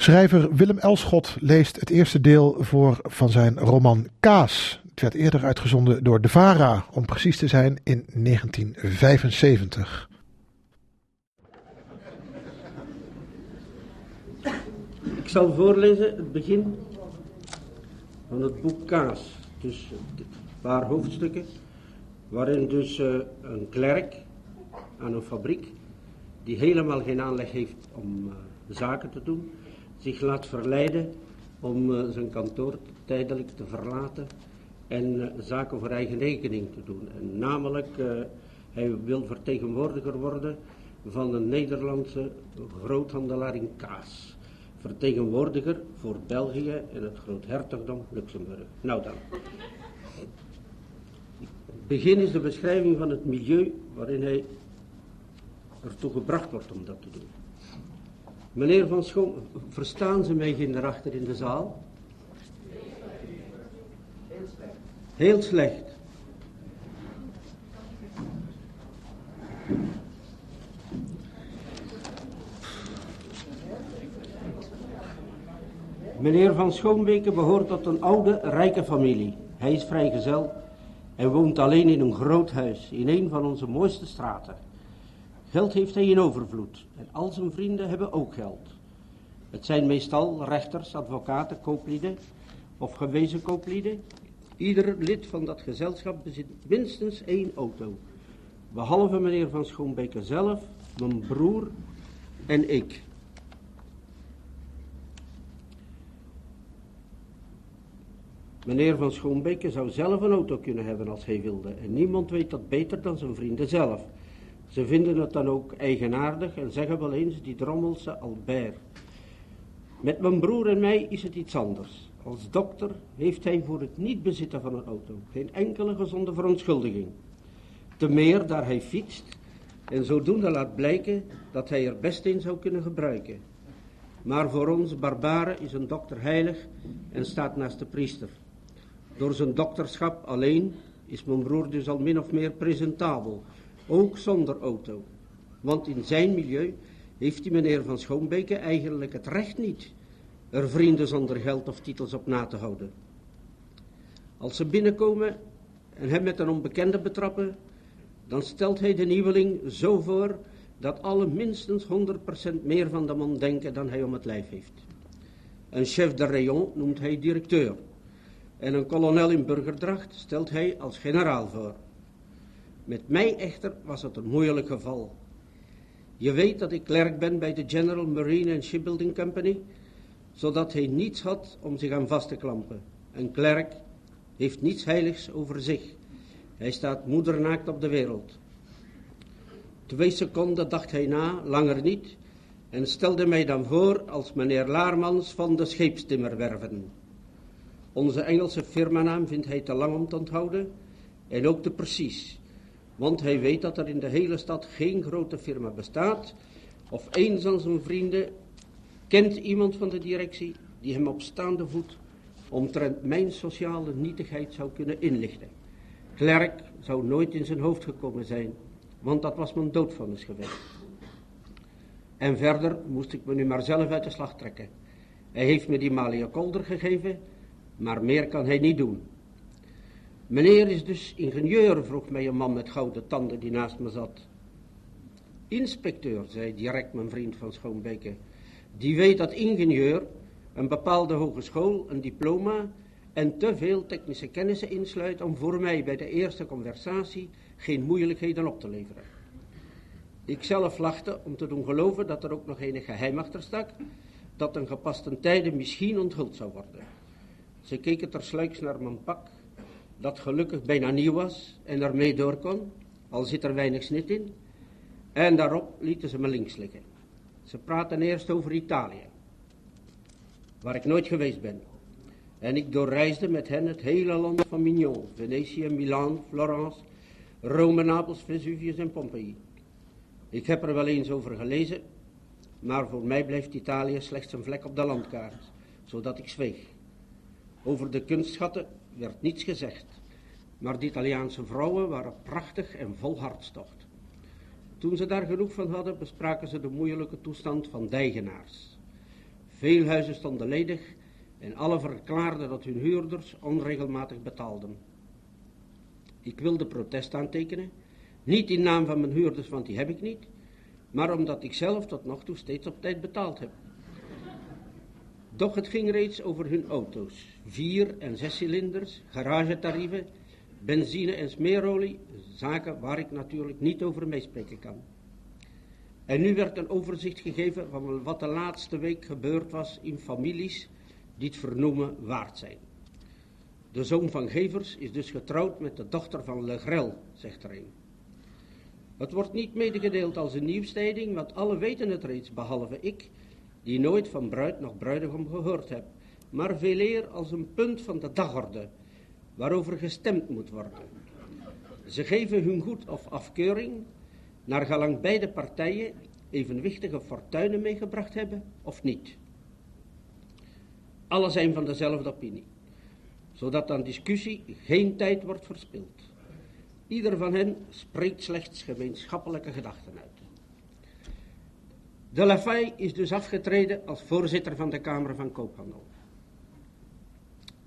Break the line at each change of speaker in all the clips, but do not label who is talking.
Schrijver Willem Elschot leest het eerste deel voor van zijn roman Kaas. Het werd eerder uitgezonden door De Vara, om precies te zijn in 1975.
Ik zal voorlezen het begin van het boek Kaas. Dus een paar hoofdstukken, waarin dus uh, een klerk aan een fabriek, die helemaal geen aanleg heeft om uh, zaken te doen, zich laat verleiden om uh, zijn kantoor tijdelijk te verlaten en zaken voor eigen rekening te doen. En namelijk, hij wil vertegenwoordiger worden van een Nederlandse groothandelaar in kaas vertegenwoordiger voor België en het Groothertogdom Luxemburg. Nou dan. Begin is de beschrijving van het milieu waarin hij ertoe gebracht wordt om dat te doen. Meneer Van Schoon, verstaan ze mij geen daarachter in de zaal? Heel slecht. Meneer Van Schoonbeke behoort tot een oude, rijke familie. Hij is vrijgezel en woont alleen in een groot huis in een van onze mooiste straten. Geld heeft hij in overvloed en al zijn vrienden hebben ook geld. Het zijn meestal rechters, advocaten, kooplieden of gewezen kooplieden. Ieder lid van dat gezelschap bezit minstens één auto. Behalve meneer Van Schoonbeke zelf, mijn broer en ik. Meneer van Schoonbeke zou zelf een auto kunnen hebben als hij wilde. En niemand weet dat beter dan zijn vrienden zelf. Ze vinden het dan ook eigenaardig en zeggen wel eens die drommelse Albert. Met mijn broer en mij is het iets anders. Als dokter heeft hij voor het niet bezitten van een auto geen enkele gezonde verontschuldiging. Te meer daar hij fietst en zodoende laat blijken dat hij er best een zou kunnen gebruiken. Maar voor ons barbaren is een dokter heilig en staat naast de priester. Door zijn dokterschap alleen is mijn broer dus al min of meer presentabel, ook zonder auto. Want in zijn milieu heeft die meneer van Schoonbeke eigenlijk het recht niet er vrienden zonder geld of titels op na te houden. Als ze binnenkomen en hem met een onbekende betrappen, dan stelt hij de nieuweling zo voor dat alle minstens 100% meer van de man denken dan hij om het lijf heeft. Een chef de rayon noemt hij directeur en een kolonel in burgerdracht stelt hij als generaal voor. Met mij echter was het een moeilijk geval. Je weet dat ik klerk ben bij de General Marine and Shipbuilding Company, zodat hij niets had om zich aan vast te klampen. Een klerk heeft niets heiligs over zich. Hij staat moedernaakt op de wereld. Twee seconden dacht hij na, langer niet, en stelde mij dan voor als meneer Laarmans van de scheepstimmerwerven. Onze Engelse firmanaam vindt hij te lang om te onthouden en ook te precies. Want hij weet dat er in de hele stad geen grote firma bestaat. Of een van zijn vrienden kent iemand van de directie die hem op staande voet omtrent mijn sociale nietigheid zou kunnen inlichten. Klerk zou nooit in zijn hoofd gekomen zijn, want dat was mijn doodvonnis geweest. En verder moest ik me nu maar zelf uit de slag trekken. Hij heeft me die Malia Kolder gegeven maar meer kan hij niet doen. Meneer is dus ingenieur, vroeg mij een man met gouden tanden die naast me zat. Inspecteur, zei direct mijn vriend van Schoonbeke. Die weet dat ingenieur een bepaalde hogeschool, een diploma en te veel technische kennissen insluit om voor mij bij de eerste conversatie geen moeilijkheden op te leveren. Ik zelf lachte om te doen geloven dat er ook nog enig geheim achter stak, dat een gepaste tijde misschien onthuld zou worden. Ze keken tersluiks naar mijn pak, dat gelukkig bijna nieuw was en ermee door kon, al zit er weinig snit in. En daarop lieten ze me links liggen. Ze praten eerst over Italië, waar ik nooit geweest ben. En ik doorreisde met hen het hele land van Mignon, Venetië, Milaan, Florence, Rome, Napels, Vesuvius en Pompeii. Ik heb er wel eens over gelezen, maar voor mij blijft Italië slechts een vlek op de landkaart, zodat ik zweeg. Over de kunstschatten werd niets gezegd, maar de Italiaanse vrouwen waren prachtig en vol hartstocht. Toen ze daar genoeg van hadden, bespraken ze de moeilijke toestand van dijgenaars. Veel huizen stonden ledig en alle verklaarden dat hun huurders onregelmatig betaalden. Ik wilde protest aantekenen, niet in naam van mijn huurders, want die heb ik niet, maar omdat ik zelf tot nog toe steeds op tijd betaald heb. Doch het ging reeds over hun auto's, vier- en zescilinders, garagetarieven, benzine en smeerolie, zaken waar ik natuurlijk niet over meespreken kan. En nu werd een overzicht gegeven van wat de laatste week gebeurd was in families die het vernoemen waard zijn. De zoon van Gevers is dus getrouwd met de dochter van Legrel, zegt er een. Het wordt niet medegedeeld als een nieuwstijding, want alle weten het reeds, behalve ik, die nooit van bruid nog bruidegom gehoord heb, maar veel eer als een punt van de dagorde, waarover gestemd moet worden. Ze geven hun goed of afkeuring, naar gelang beide partijen evenwichtige fortuinen meegebracht hebben of niet. Alle zijn van dezelfde opinie, zodat aan discussie geen tijd wordt verspild. Ieder van hen spreekt slechts gemeenschappelijke gedachten uit. De Lafay is dus afgetreden als voorzitter van de Kamer van Koophandel.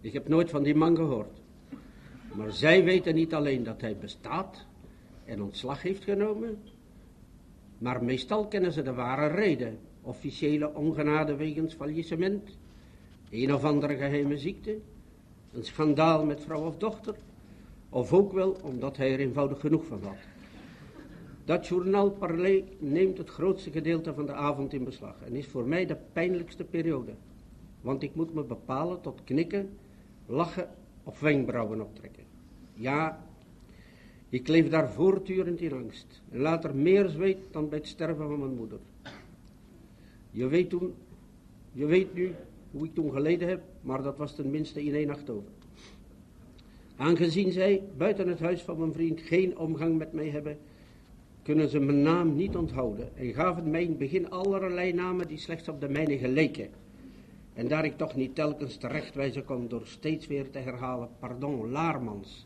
Ik heb nooit van die man gehoord. Maar zij weten niet alleen dat hij bestaat en ontslag heeft genomen, maar meestal kennen ze de ware reden. Officiële ongenade wegens faillissement, een of andere geheime ziekte, een schandaal met vrouw of dochter, of ook wel omdat hij er eenvoudig genoeg van had. Dat journaal Parley neemt het grootste gedeelte van de avond in beslag en is voor mij de pijnlijkste periode. Want ik moet me bepalen tot knikken, lachen of wenkbrauwen optrekken. Ja, ik leef daar voortdurend in angst en later meer zweet dan bij het sterven van mijn moeder. Je weet, toen, je weet nu hoe ik toen geleden heb, maar dat was tenminste in één nacht over. Aangezien zij buiten het huis van mijn vriend geen omgang met mij hebben, kunnen ze mijn naam niet onthouden en gaven mij in het begin allerlei namen die slechts op de mijne geleken. En daar ik toch niet telkens terechtwijzen kon door steeds weer te herhalen, pardon, Laarmans,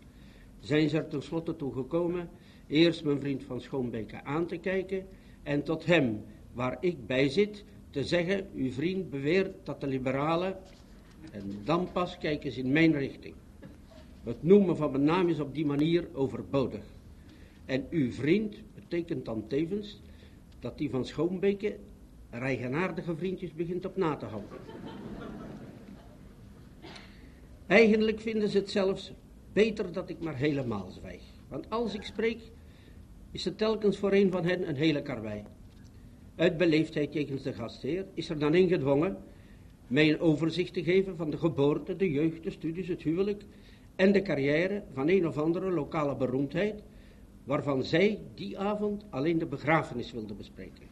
zijn ze er tenslotte toe gekomen eerst mijn vriend van Schoonbeke aan te kijken en tot hem, waar ik bij zit, te zeggen, uw vriend beweert dat de liberalen, en dan pas kijken ze in mijn richting. Het noemen van mijn naam is op die manier overbodig. En uw vriend betekent dan tevens dat die van Schoonbeke eigenaardige vriendjes begint op na te houden. Eigenlijk vinden ze het zelfs beter dat ik maar helemaal zwijg. Want als ik spreek, is het telkens voor een van hen een hele karwei. Uit beleefdheid tegen de gastheer is er dan ingedwongen mij een overzicht te geven van de geboorte, de jeugd, de studies, het huwelijk en de carrière van een of andere lokale beroemdheid, waarvan zij die avond alleen de begrafenis wilden bespreken.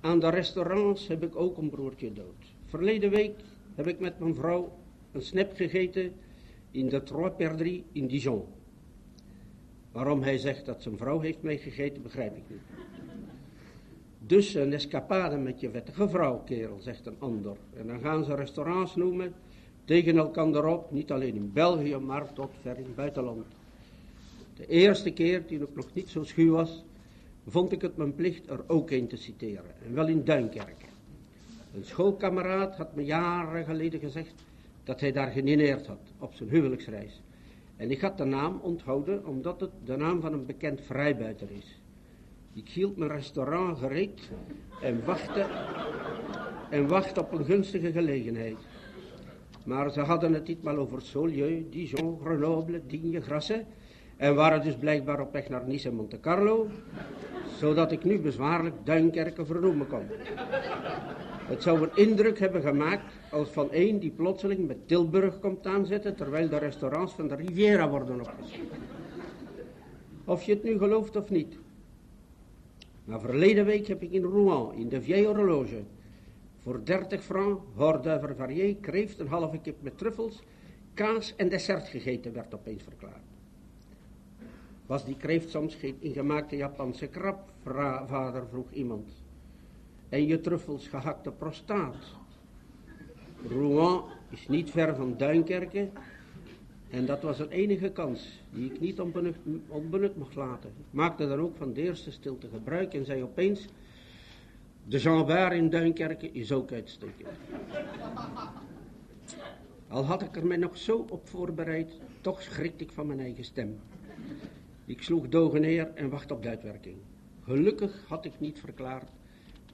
Aan de restaurants heb ik ook een broertje dood. Verleden week heb ik met mijn vrouw een snap gegeten in de Trois Perdrix in Dijon. Waarom hij zegt dat zijn vrouw heeft meegegeten, begrijp ik niet. Dus een escapade met je wettige vrouw, kerel, zegt een ander. En dan gaan ze restaurants noemen, tegen elkaar op, niet alleen in België, maar tot ver in het buitenland. De eerste keer, toen ik nog niet zo schuw was, vond ik het mijn plicht er ook een te citeren. En wel in Duinkerken. Een schoolkameraad had me jaren geleden gezegd dat hij daar gedineerd had op zijn huwelijksreis. En ik had de naam onthouden omdat het de naam van een bekend vrijbuiter is. Ik hield mijn restaurant gereed en wachtte, en wachtte op een gunstige gelegenheid. Maar ze hadden het ditmaal over Saulieu, Dijon, Grenoble, Digne, Grasse en waren dus blijkbaar op weg naar Nice en Monte Carlo, zodat ik nu bezwaarlijk Duinkerken vernoemen kon. Het zou een indruk hebben gemaakt als van een die plotseling met Tilburg komt aanzetten, terwijl de restaurants van de Riviera worden opgezocht. Of je het nu gelooft of niet. Maar verleden week heb ik in Rouen, in de Vieille Horloge, voor 30 francs, hors varié, kreeft, een halve kip met truffels, kaas en dessert gegeten, werd opeens verklaard. Was die kreeft soms geen ingemaakte Japanse krab, vader, vroeg iemand. En je truffels gehakte prostaat. Rouen is niet ver van Duinkerken. En dat was een enige kans die ik niet onbenut, onbenut mocht laten. Ik maakte dan ook van de eerste stilte gebruik en zei opeens... De Jean in Duinkerken is ook uitstekend. Al had ik er mij nog zo op voorbereid, toch schrikte ik van mijn eigen stem. Ik sloeg dogen neer en wachtte op de uitwerking. Gelukkig had ik niet verklaard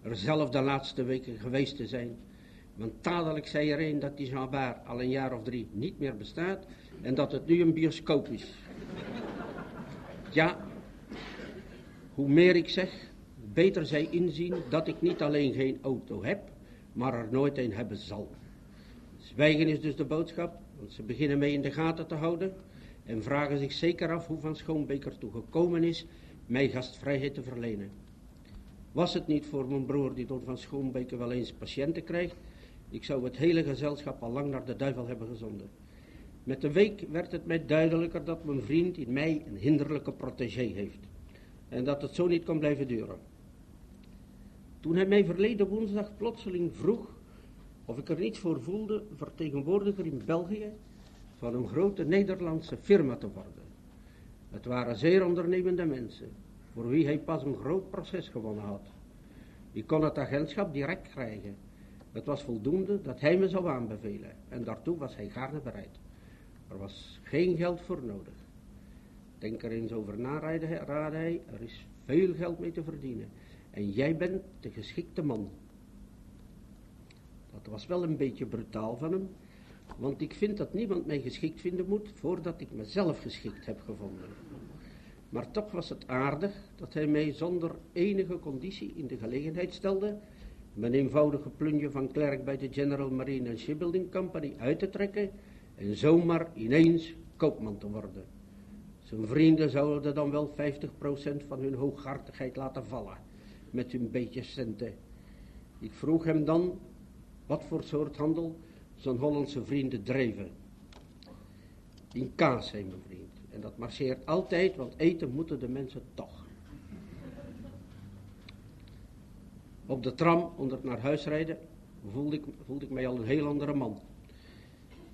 er zelf de laatste weken geweest te zijn. Want dadelijk zei er een dat die Jean al een jaar of drie niet meer bestaat en dat het nu een bioscoop is. Ja, hoe meer ik zeg, beter zij inzien dat ik niet alleen geen auto heb, maar er nooit een hebben zal. Zwijgen is dus de boodschap, want ze beginnen mee in de gaten te houden en vragen zich zeker af hoe Van Schoonbeker toe gekomen is mij gastvrijheid te verlenen. Was het niet voor mijn broer die door Van Schoonbeker wel eens patiënten krijgt, ik zou het hele gezelschap al lang naar de duivel hebben gezonden. Met de week werd het mij duidelijker dat mijn vriend in mij een hinderlijke protégé heeft. En dat het zo niet kon blijven duren. Toen hij mij verleden woensdag plotseling vroeg of ik er niets voor voelde vertegenwoordiger in België van een grote Nederlandse firma te worden. Het waren zeer ondernemende mensen, voor wie hij pas een groot proces gewonnen had. Ik kon het agentschap direct krijgen. Het was voldoende dat hij me zou aanbevelen en daartoe was hij gaarne bereid. Er was geen geld voor nodig. Denk er eens over na, raadde hij, er is veel geld mee te verdienen. En jij bent de geschikte man. Dat was wel een beetje brutaal van hem, want ik vind dat niemand mij geschikt vinden moet voordat ik mezelf geschikt heb gevonden. Maar toch was het aardig dat hij mij zonder enige conditie in de gelegenheid stelde mijn eenvoudige plunje van klerk bij de General Marine and Shipbuilding Company uit te trekken en zomaar ineens koopman te worden. Zijn vrienden zouden dan wel 50% van hun hooghartigheid laten vallen met hun beetje centen. Ik vroeg hem dan wat voor soort handel zijn Hollandse vrienden dreven. In kaas, zei mijn vriend. En dat marcheert altijd, want eten moeten de mensen toch. Op de tram, onder het naar huis rijden, voelde ik, voelde ik mij al een heel andere man.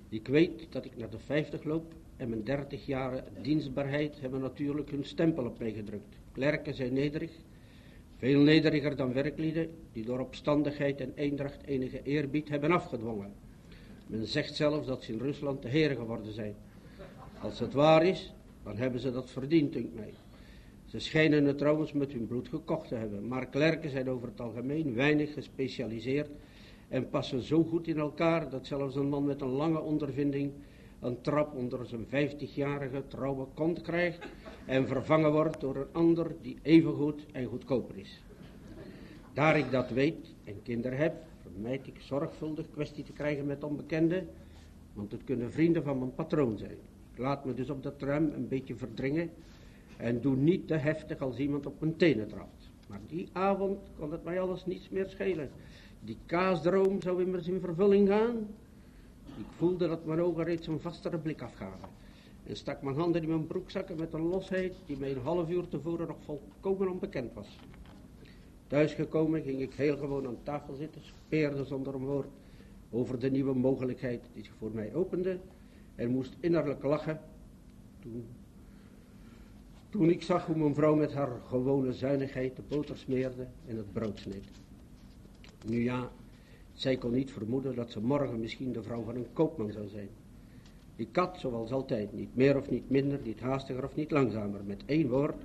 Ik weet dat ik naar de 50 loop en mijn 30 jaren dienstbaarheid hebben natuurlijk hun stempel op mij gedrukt. Klerken zijn nederig, veel nederiger dan werklieden die door opstandigheid en eendracht enige eerbied hebben afgedwongen. Men zegt zelfs dat ze in Rusland de heren geworden zijn. Als het waar is, dan hebben ze dat verdiend, denkt mij. Ze schijnen het trouwens met hun bloed gekocht te hebben, maar klerken zijn over het algemeen weinig gespecialiseerd en passen zo goed in elkaar dat zelfs een man met een lange ondervinding een trap onder zijn vijftigjarige trouwe kont krijgt en vervangen wordt door een ander die even goed en goedkoper is. Daar ik dat weet en kinderen heb, vermijd ik zorgvuldig kwestie te krijgen met onbekenden, want het kunnen vrienden van mijn patroon zijn. Ik laat me dus op de tram een beetje verdringen en doe niet te heftig als iemand op mijn tenen trapt. Maar die avond kon het mij alles niets meer schelen. Die kaasdroom zou immers in vervulling gaan. Ik voelde dat mijn ogen reeds een vastere blik afgaven. En stak mijn handen in mijn broekzakken met een losheid die mij een half uur tevoren nog volkomen onbekend was. Thuisgekomen ging ik heel gewoon aan tafel zitten, speerde zonder een woord over de nieuwe mogelijkheid die zich voor mij opende en moest innerlijk lachen toen, toen ik zag hoe mijn vrouw met haar gewone zuinigheid de boter smeerde en het brood sneed. Nu ja, zij kon niet vermoeden dat ze morgen misschien de vrouw van een koopman zou zijn. Ik at, zoals altijd, niet meer of niet minder, niet haastiger of niet langzamer. Met één woord,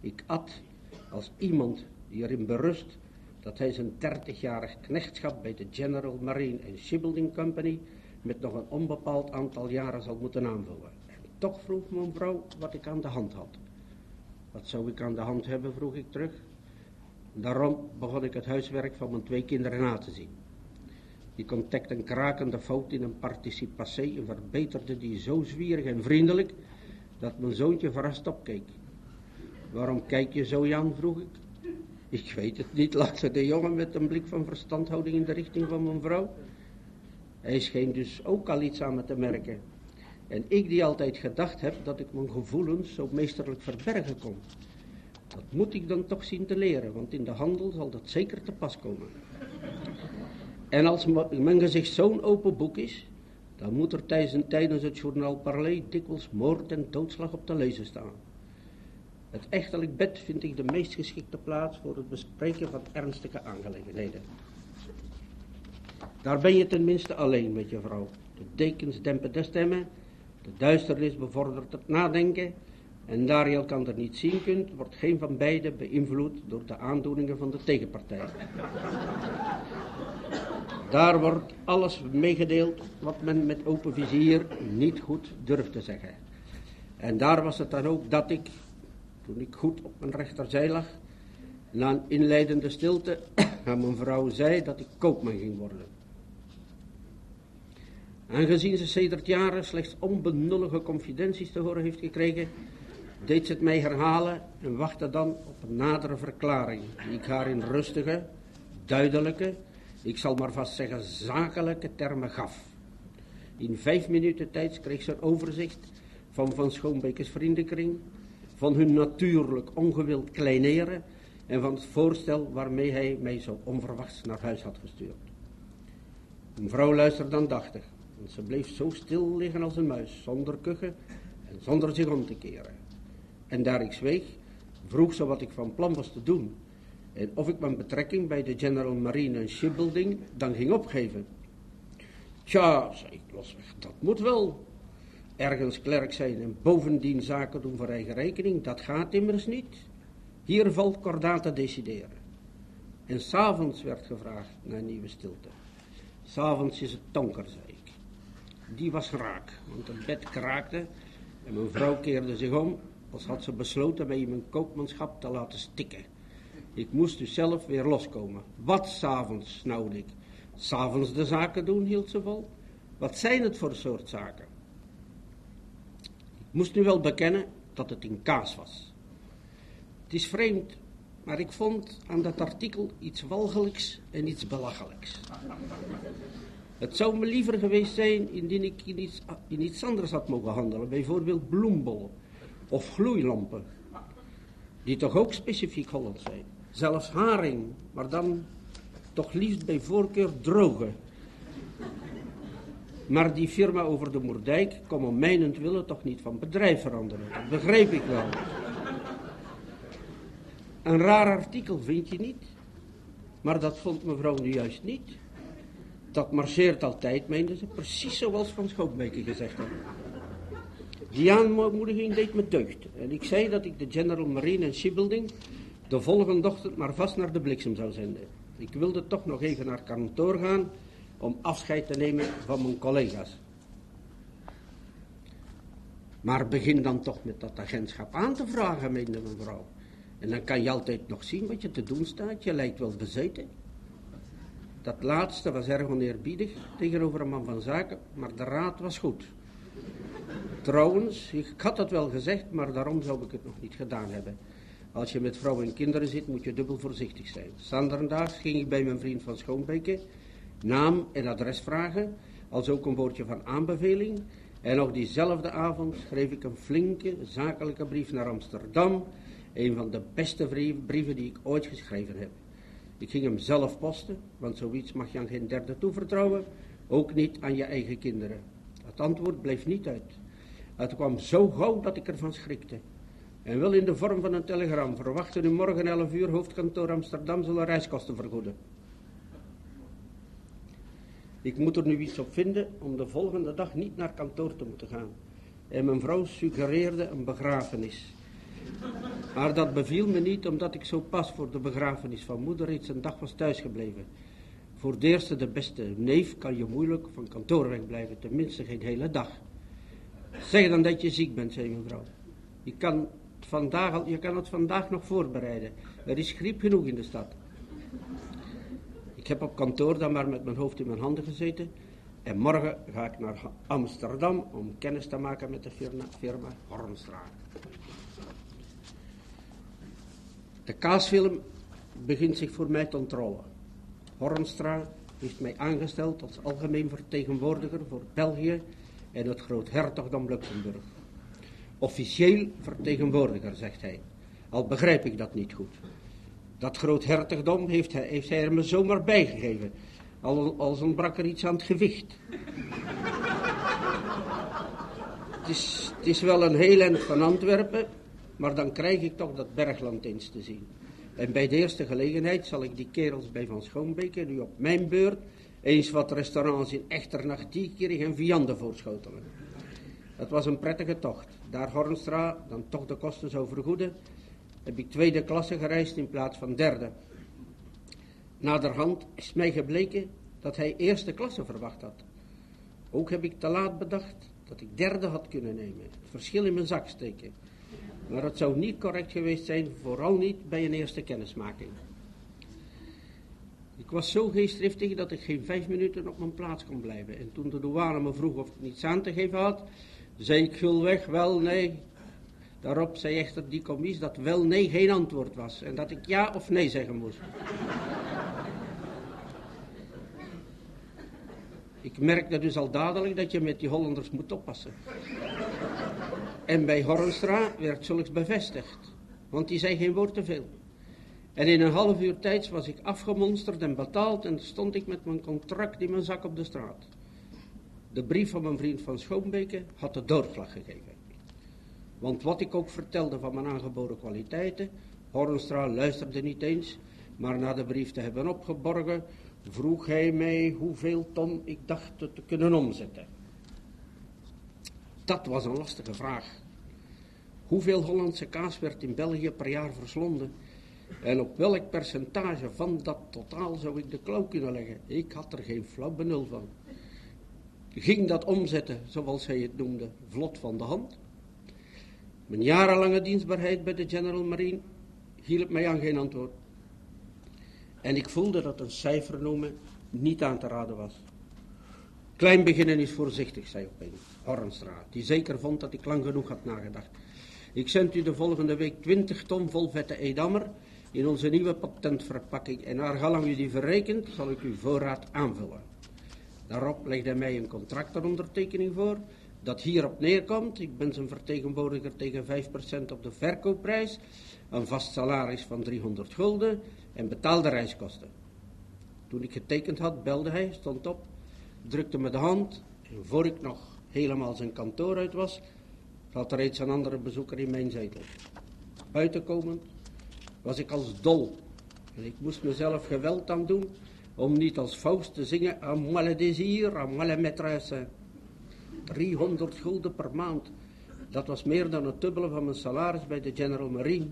ik at als iemand die erin berust dat hij zijn dertigjarig knechtschap bij de General Marine and Shipbuilding Company met nog een onbepaald aantal jaren zal moeten aanvullen. En toch vroeg mijn vrouw wat ik aan de hand had. Wat zou ik aan de hand hebben, vroeg ik terug. Daarom begon ik het huiswerk van mijn twee kinderen na te zien. Die ontdekte een krakende fout in een participatie en verbeterde die zo zwierig en vriendelijk dat mijn zoontje verrast opkeek. Waarom kijk je zo Jan, vroeg ik. Ik weet het niet, lachte de jongen met een blik van verstandhouding in de richting van mijn vrouw. Hij scheen dus ook al iets aan me te merken. En ik die altijd gedacht heb dat ik mijn gevoelens zo meesterlijk verbergen kon. Dat moet ik dan toch zien te leren, want in de handel zal dat zeker te pas komen. En als mijn gezicht zo'n open boek is, dan moet er tijdens, het journaal Parley dikwijls moord en doodslag op te lezen staan. Het echtelijk bed vind ik de meest geschikte plaats voor het bespreken van ernstige aangelegenheden. Daar ben je tenminste alleen met je vrouw. De dekens dempen de stemmen, de duisternis bevordert het nadenken, en daar je elkaar niet zien kunt, wordt geen van beiden beïnvloed door de aandoeningen van de tegenpartij. Daar wordt alles meegedeeld wat men met open vizier niet goed durft te zeggen. En daar was het dan ook dat ik, toen ik goed op mijn rechterzij lag, na een inleidende stilte aan mijn vrouw zei dat ik koopman ging worden. Aangezien ze sedert jaren slechts onbenullige confidenties te horen heeft gekregen, deed ze het mij herhalen en wachtte dan op een nadere verklaring, die ik haar in rustige, duidelijke, ik zal maar vast zeggen zakelijke termen gaf. In vijf minuten tijd kreeg ze een overzicht van Van Schoonbekers vriendenkring, van hun natuurlijk ongewild kleineren en van het voorstel waarmee hij mij zo onverwachts naar huis had gestuurd. Mijn vrouw luisterde aandachtig, want ze bleef zo stil liggen als een muis, zonder kuchen en zonder zich om te keren. En daar ik zweeg, vroeg ze wat ik van plan was te doen. En of ik mijn betrekking bij de General Marine en Shipbuilding dan ging opgeven. Tja, zei ik losweg, dat moet wel. Ergens klerk zijn en bovendien zaken doen voor eigen rekening, dat gaat immers niet. Hier valt kordaat te decideren. En s'avonds werd gevraagd naar nieuwe stilte. S'avonds is het donker, zei ik. Die was raak, want het bed kraakte en mijn vrouw keerde zich om als had ze besloten mij mijn koopmanschap te laten stikken. Ik moest dus zelf weer loskomen. Wat s'avonds, snauwde ik. S'avonds de zaken doen, hield ze vol. Wat zijn het voor soort zaken? Moest nu wel bekennen dat het in kaas was. Het is vreemd, maar ik vond aan dat artikel iets walgelijks en iets belachelijks. Het zou me liever geweest zijn indien ik in iets, iets anders had mogen handelen, bijvoorbeeld bloembollen of gloeilampen, die toch ook specifiek Hollands zijn. Zelfs haring, maar dan toch liefst bij voorkeur droge. Maar die firma over de Moerdijk kon om willen toch niet van bedrijf veranderen. Dat begreep ik wel. Een raar artikel, vind je niet? Maar dat vond mevrouw nu juist niet. Dat marcheert altijd, meende ze, precies zoals Van Schoonbeke gezegd had. Die aanmoediging deed me deugd. En ik zei dat ik de General Marine en Shipbuilding de volgende ochtend maar vast naar de bliksem zou zenden. Ik wilde toch nog even naar kantoor gaan om afscheid te nemen van mijn collega's. Maar begin dan toch met dat agentschap aan te vragen, meende mevrouw. En dan kan je altijd nog zien wat je te doen staat. Je lijkt wel bezeten. Dat laatste was erg oneerbiedig tegenover een man van zaken, maar de raad was goed. Trouwens, ik had het wel gezegd, maar daarom zou ik het nog niet gedaan hebben. Als je met vrouwen en kinderen zit, moet je dubbel voorzichtig zijn. Zanderendaags ging ik bij mijn vriend van Schoonbeke naam en adres vragen, als ook een woordje van aanbeveling. En nog diezelfde avond schreef ik een flinke, zakelijke brief naar Amsterdam. Een van de beste brieven die ik ooit geschreven heb. Ik ging hem zelf posten, want zoiets mag je aan geen derde toevertrouwen, ook niet aan je eigen kinderen. Het antwoord bleef niet uit. Het kwam zo gauw dat ik ervan schrikte. En wel in de vorm van een telegram. Verwachten u morgen 11 uur hoofdkantoor Amsterdam zullen reiskosten vergoeden. Ik moet er nu iets op vinden om de volgende dag niet naar kantoor te moeten gaan. En mijn vrouw suggereerde een begrafenis. Maar dat beviel me niet omdat ik zo pas voor de begrafenis van moeder reeds een dag was thuisgebleven. Voor de eerste de beste neef kan je moeilijk van kantoor wegblijven, tenminste geen hele dag. Zeg dan dat je ziek bent, zei mevrouw. Je kan, vandaag je kan het vandaag nog voorbereiden. Er is griep genoeg in de stad. Ik heb op kantoor dan maar met mijn hoofd in mijn handen gezeten. En morgen ga ik naar Amsterdam om kennis te maken met de firma, Hornstra. De kaasfilm begint zich voor mij te ontrollen. Hornstra heeft mij aangesteld als algemeen vertegenwoordiger voor België en het groothertogdom Luxemburg. Officieel vertegenwoordiger, zegt hij. Al begrijp ik dat niet goed. Dat groothertogdom heeft hij, heeft hij er me zomaar bijgegeven. Al, als ontbrak er iets aan het gewicht. het, is, het is wel een heel eind van Antwerpen, maar dan krijg ik toch dat bergland eens te zien. En bij de eerste gelegenheid zal ik die kerels bij Van Schoonbeke nu op mijn beurt eens wat restaurants in Echternach, Diekirch en Vianden voorschotelen. Het was een prettige tocht. Daar Hornstra dan toch de kosten zou vergoeden, heb ik tweede klasse gereisd in plaats van derde. Naderhand is mij gebleken dat hij eerste klasse verwacht had. Ook heb ik te laat bedacht dat ik derde had kunnen nemen, het verschil in mijn zak steken. Maar het zou niet correct geweest zijn, vooral niet bij een eerste kennismaking. Ik was zo geestdriftig dat ik geen vijf minuten op mijn plaats kon blijven. En toen de douane me vroeg of ik niets aan te geven had, zei ik gulweg wel nee. Daarop zei echter die commies dat wel nee geen antwoord was en dat ik ja of nee zeggen moest. Ik merkte dus al dadelijk dat je met die Hollanders moet oppassen. En bij Hornstra werd zulks bevestigd, want die zei geen woord te veel. En in een half uur tijds was ik afgemonsterd en betaald en stond ik met mijn contract in mijn zak op de straat. De brief van mijn vriend van Schoonbeke had de doorslag gegeven. Want wat ik ook vertelde van mijn aangeboden kwaliteiten, Hornstra luisterde niet eens, maar na de brief te hebben opgeborgen, vroeg hij mij hoeveel ton ik dacht te kunnen omzetten. Dat was een lastige vraag. Hoeveel Hollandse kaas werd in België per jaar verslonden? En op welk percentage van dat totaal zou ik de klauw kunnen leggen? Ik had er geen flauw benul van. Ging dat omzetten, zoals hij het noemde, vlot van de hand? Mijn jarenlange dienstbaarheid bij de General Marine hielp mij aan geen antwoord. En ik voelde dat een cijfer noemen niet aan te raden was. Klein beginnen is voorzichtig, zei opeens Hornstra, die zeker vond dat ik lang genoeg had nagedacht. Ik zend u de volgende week 20 ton vol vette Edammer in onze nieuwe patentverpakking en naar gelang u die verrekent, zal ik uw voorraad aanvullen. Daarop legde hij mij een contract ter ondertekening voor, dat hierop neerkomt. Ik ben zijn vertegenwoordiger tegen 5% op de verkoopprijs, een vast salaris van 300 gulden en betaalde reiskosten. Toen ik getekend had, belde hij, stond op, drukte me de hand en voor ik nog helemaal zijn kantoor uit was, had er reeds een andere bezoeker in mijn zetel. Buitenkomend was ik als dol en ik moest mezelf geweld aan doen om niet als Faust te zingen à moi le désir, à moi maîtresse. 300 gulden per maand. Dat was meer dan het dubbele van mijn salaris bij de General Marine.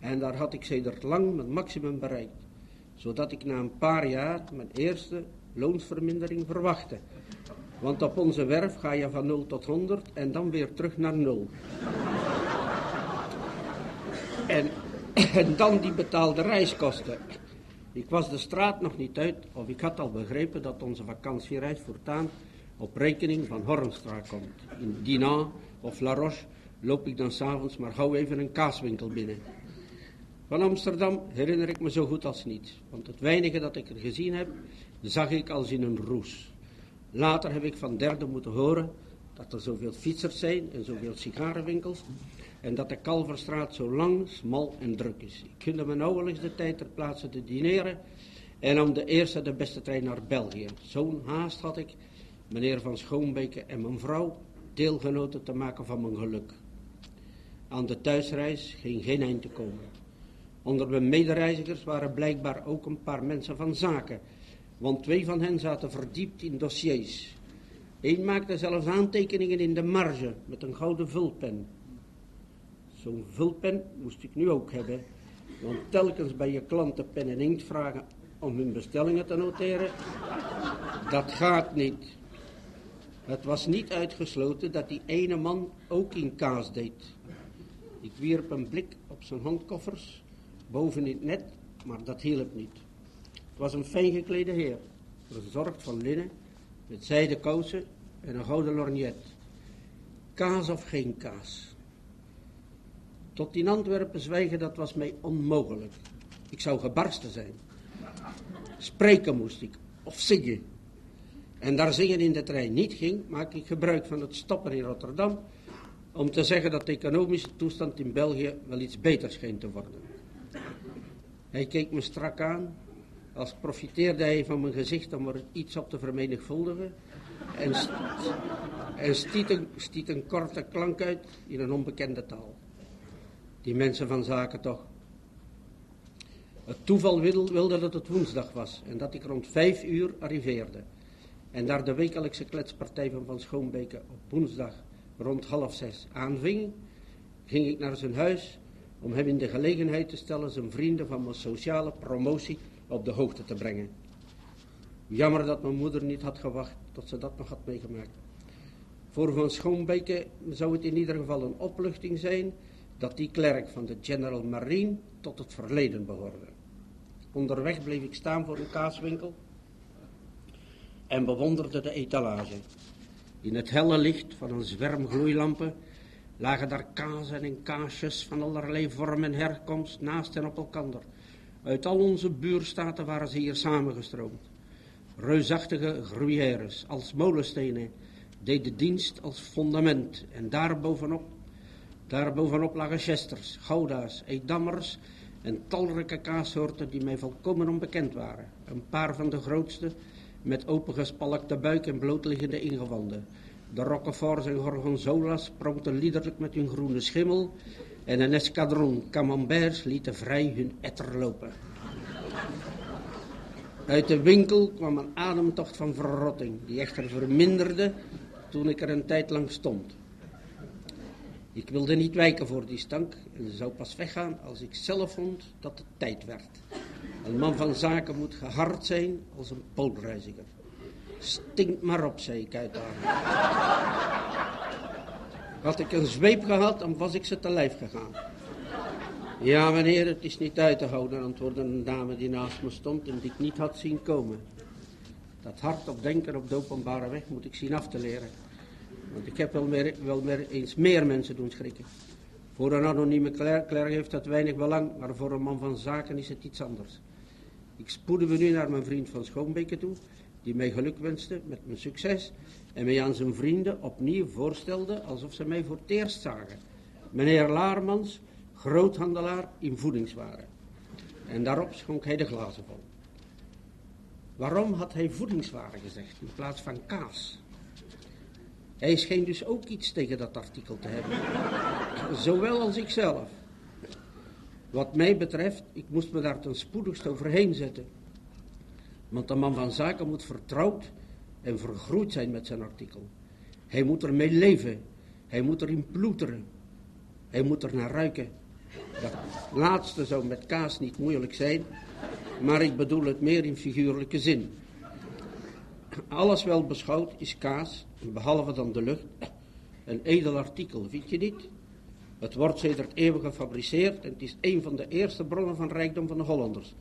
En daar had ik sedert lang mijn maximum bereikt. Zodat ik na een paar jaar mijn eerste loonsvermindering verwachtte. Want op onze werf ga je van 0 tot 100 en dan weer terug naar 0. En, en dan die betaalde reiskosten. Ik was de straat nog niet uit of ik had al begrepen dat onze vakantiereis voortaan op rekening van Hornstra komt. In Dinan of La Roche loop ik dan s'avonds maar gauw even een kaaswinkel binnen. Van Amsterdam herinner ik me zo goed als niet, want het weinige dat ik er gezien heb, zag ik als in een roes. Later heb ik van derde moeten horen dat er zoveel fietsers zijn en zoveel sigarenwinkels en dat de Kalverstraat zo lang, smal en druk is. Ik gunde me nauwelijks de tijd ter plaatse te dineren en om de eerste de beste trein naar België. Zo'n haast had ik, meneer Van Schoonbeke en mijn vrouw, deelgenoten te maken van mijn geluk. Aan de thuisreis ging geen eind te komen. Onder mijn medereizigers waren blijkbaar ook een paar mensen van zaken, want twee van hen zaten verdiept in dossiers. Eén maakte zelfs aantekeningen in de marge met een gouden vulpen. Zo'n vulpen moest ik nu ook hebben, want telkens bij je klanten pen en inkt vragen om hun bestellingen te noteren, dat gaat niet. Het was niet uitgesloten dat die ene man ook in kaas deed. Ik wierp een blik op zijn handkoffers, boven in het net, maar dat hielp niet. Het was een fijn geklede heer, verzorgd van linnen, met zijden kousen en een gouden lorgnet. Kaas of geen kaas. Tot in Antwerpen zwijgen, dat was mij onmogelijk. Ik zou gebarsten zijn. Spreken moest ik, of zingen. En daar zingen in de trein niet ging, maak ik gebruik van het stoppen in Rotterdam om te zeggen dat de economische toestand in België wel iets beter scheen te worden. Hij keek me strak aan, als profiteerde hij van mijn gezicht om er iets op te vermenigvuldigen en, st en stiet, een, een korte klank uit in een onbekende taal. Die mensen van zaken toch. Het toeval wilde dat het woensdag was en dat ik rond vijf uur arriveerde. En daar de wekelijkse kletspartij van Van Schoonbeke op woensdag rond half zes aanving, ging ik naar zijn huis om hem in de gelegenheid te stellen zijn vrienden van mijn sociale promotie op de hoogte te brengen. Jammer dat mijn moeder niet had gewacht tot ze dat nog had meegemaakt. Voor Van Schoonbeke zou het in ieder geval een opluchting zijn dat die klerk van de General Marine tot het verleden behoorde. Onderweg bleef ik staan voor een kaaswinkel en bewonderde de etalage. In het helle licht van een zwerm gloeilampen lagen daar kazen en kaasjes van allerlei vorm en herkomst naast en op elkander. Uit al onze buurstaten waren ze hier samengestroomd. Reusachtige gruyères als molenstenen deden dienst als fundament en daarbovenop, daarbovenop lagen chesters, gouda's, edammers en talrijke kaassoorten die mij volkomen onbekend waren. Een paar van de grootste met opengespalkte buik en blootliggende ingewanden. De roqueforts en gorgonzola's pronkten liederlijk met hun groene schimmel en een escadron camemberts lieten vrij hun etter lopen. Uit de winkel kwam een ademtocht van verrotting, die echter verminderde toen ik er een tijd lang stond. Ik wilde niet wijken voor die stank en zou pas weggaan als ik zelf vond dat het tijd werd. Een man van zaken moet gehard zijn als een poolreiziger. Stinkt maar op, zei ik uitdagend. Had ik een zweep gehad, dan was ik ze te lijf gegaan. Ja, meneer, het is niet uit te houden, antwoordde een dame die naast me stond en die ik niet had zien komen. Dat hardop denken op de openbare weg moet ik zien af te leren. Want ik heb wel, meer, wel meer, eens meer mensen doen schrikken. Voor een anonieme klerk heeft dat weinig belang, maar voor een man van zaken is het iets anders. Ik spoedde me nu naar mijn vriend van Schoonbeke toe, die mij geluk wenste met mijn succes en mij aan zijn vrienden opnieuw voorstelde alsof ze mij voor het eerst zagen. Meneer Laarmans, groothandelaar in voedingswaren. En daarop schonk hij de glazen vol. Waarom had hij voedingswaren gezegd in plaats van kaas? Hij scheen dus ook iets tegen dat artikel te hebben. Zowel als ikzelf. Wat mij betreft, ik moest me daar ten spoedigst overheen zetten. Want een man van zaken moet vertrouwd en vergroeid zijn met zijn artikel. Hij moet ermee leven. Hij moet erin ploeteren. Hij moet er naar ruiken. Dat laatste zou met kaas niet moeilijk zijn, maar ik bedoel het meer in figuurlijke zin. Alles wel beschouwd is kaas, behalve dan de lucht, een edel artikel, vind je niet? Het wordt sedert eeuwen gefabriceerd en het is een van de eerste bronnen van rijkdom van de Hollanders,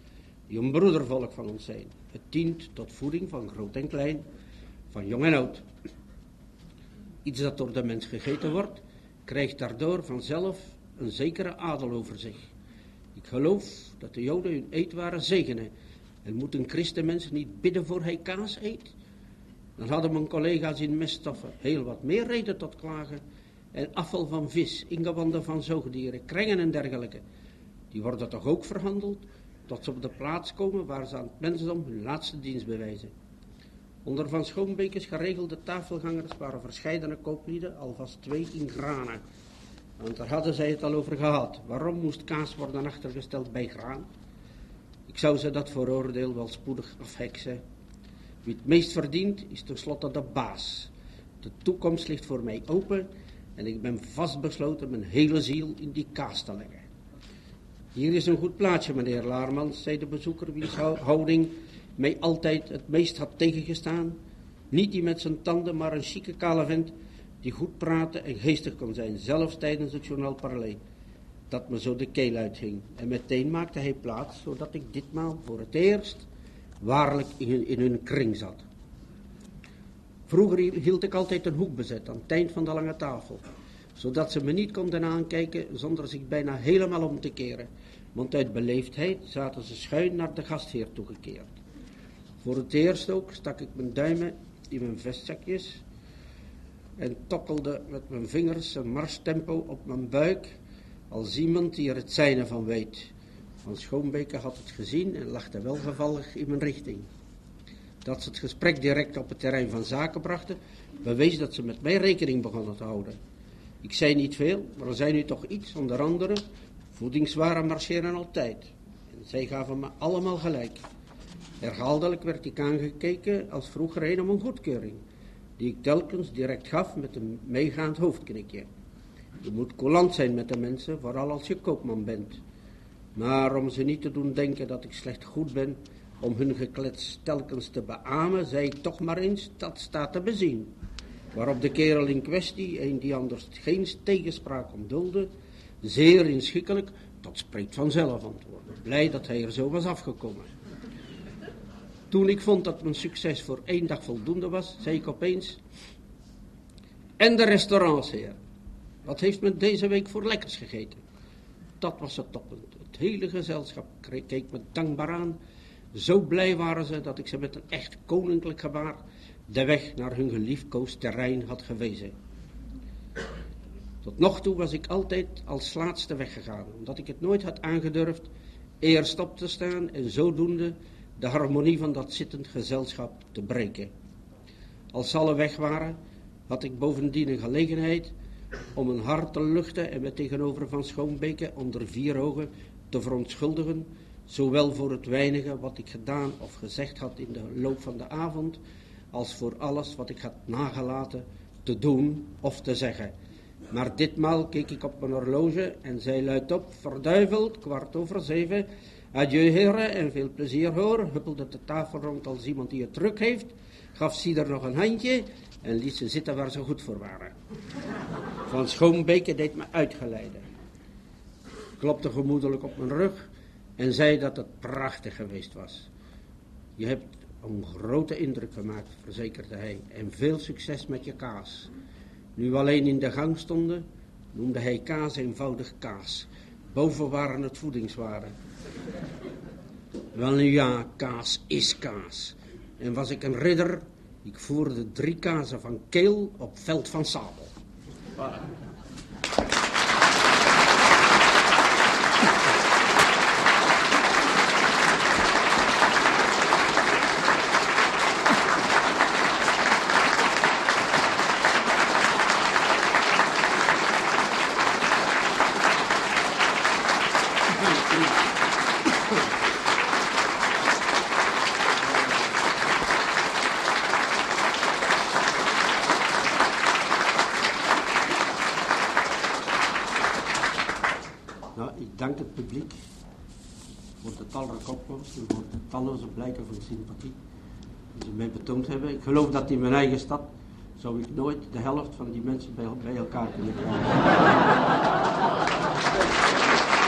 die een broedervolk van ons zijn. Het dient tot voeding van groot en klein, van jong en oud. Iets dat door de mens gegeten wordt, krijgt daardoor vanzelf een zekere adel over zich. Ik geloof dat de Joden hun eetwaren zegenen. En moet een christenmens niet bidden voor hij kaas eet? Dan hadden mijn collega's in meststoffen heel wat meer reden tot klagen. En afval van vis, ingewanden van zoogdieren, krengen en dergelijke. Die worden toch ook verhandeld, tot ze op de plaats komen waar ze aan het mensdom hun laatste dienst bewijzen. Onder Van Schoonbekes geregelde tafelgangers waren verscheidene kooplieden, alvast twee in granen. Want daar hadden zij het al over gehad. Waarom moest kaas worden achtergesteld bij graan? Ik zou ze dat vooroordeel wel spoedig afheksen. Wie het meest verdient, is tenslotte de baas. De toekomst ligt voor mij open en ik ben vastbesloten mijn hele ziel in die kaas te leggen. Hier is een goed plaatsje, meneer Laarmans, zei de bezoeker, wiens houding mij altijd het meest had tegengestaan. Niet die met zijn tanden, maar een chique kale vent die goed praten en geestig kon zijn, zelfs tijdens het journaal dat me zo de keel uithing. En meteen maakte hij plaats, zodat ik ditmaal voor het eerst waarlijk in hun kring zat. Vroeger hield ik altijd een hoek bezet aan het eind van de lange tafel, zodat ze me niet konden aankijken zonder zich bijna helemaal om te keren, want uit beleefdheid zaten ze schuin naar de gastheer toegekeerd. Voor het eerst ook stak ik mijn duimen in mijn vestzakjes en tokkelde met mijn vingers een marstempo op mijn buik, als iemand die er het zijne van weet. Van Schoonbeke had het gezien en lachte welgevallig in mijn richting. Dat ze het gesprek direct op het terrein van zaken brachten, bewees dat ze met mij rekening begonnen te houden. Ik zei niet veel, maar er zei nu toch iets, onder andere, Voedingswaren marcheren altijd. En zij gaven me allemaal gelijk. Herhaaldelijk werd ik aangekeken als vroeger een om een goedkeuring, die ik telkens direct gaf met een meegaand hoofdknikje. Je moet coulant zijn met de mensen, vooral als je koopman bent. Maar om ze niet te doen denken dat ik slecht goed ben, om hun geklets telkens te beamen, zei ik toch maar eens, dat staat te bezien. Waarop de kerel in kwestie, een die anders geen tegenspraak ontdulde, zeer inschikkelijk, dat spreekt vanzelf antwoordde, blij dat hij er zo was afgekomen. Toen ik vond dat mijn succes voor één dag voldoende was, zei ik opeens, en de restaurants, heer, wat heeft men deze week voor lekkers gegeten? Dat was het toppunt. Het hele gezelschap keek me dankbaar aan. Zo blij waren ze dat ik ze met een echt koninklijk gebaar de weg naar hun geliefkoosd terrein had gewezen. Tot nog toe was ik altijd als laatste weggegaan, omdat ik het nooit had aangedurfd eerst op te staan en zodoende de harmonie van dat zittend gezelschap te breken. Als ze alle weg waren, had ik bovendien een gelegenheid om een hart te luchten en me tegenover Van Schoonbeke onder vier ogen te verontschuldigen, zowel voor het weinige wat ik gedaan of gezegd had in de loop van de avond, als voor alles wat ik had nagelaten te doen of te zeggen. Maar ditmaal keek ik op mijn horloge en zei luidop, verduiveld, kwart over zeven, adieu heren en veel plezier hoor, huppelde de tafel rond als iemand die het druk heeft, gaf Sieder nog een handje en liet ze zitten waar ze goed voor waren. Van Schoonbeke deed me uitgeleiden. Klopte gemoedelijk op mijn rug en zei dat het prachtig geweest was. Je hebt een grote indruk gemaakt, verzekerde hij, en veel succes met je kaas. Nu we alleen in de gang stonden, noemde hij kaas eenvoudig kaas. Boven waren het voedingswaren. Wel nu ja, kaas is kaas. En was ik een ridder, ik voerde drie kazen van keel op veld van sabel. Nou, ik dank het publiek voor de talrijke opkomst de talloze blijken van sympathie die ze mij betoond hebben. Ik geloof dat in mijn eigen stad zou ik nooit de helft van die mensen bij elkaar kunnen krijgen.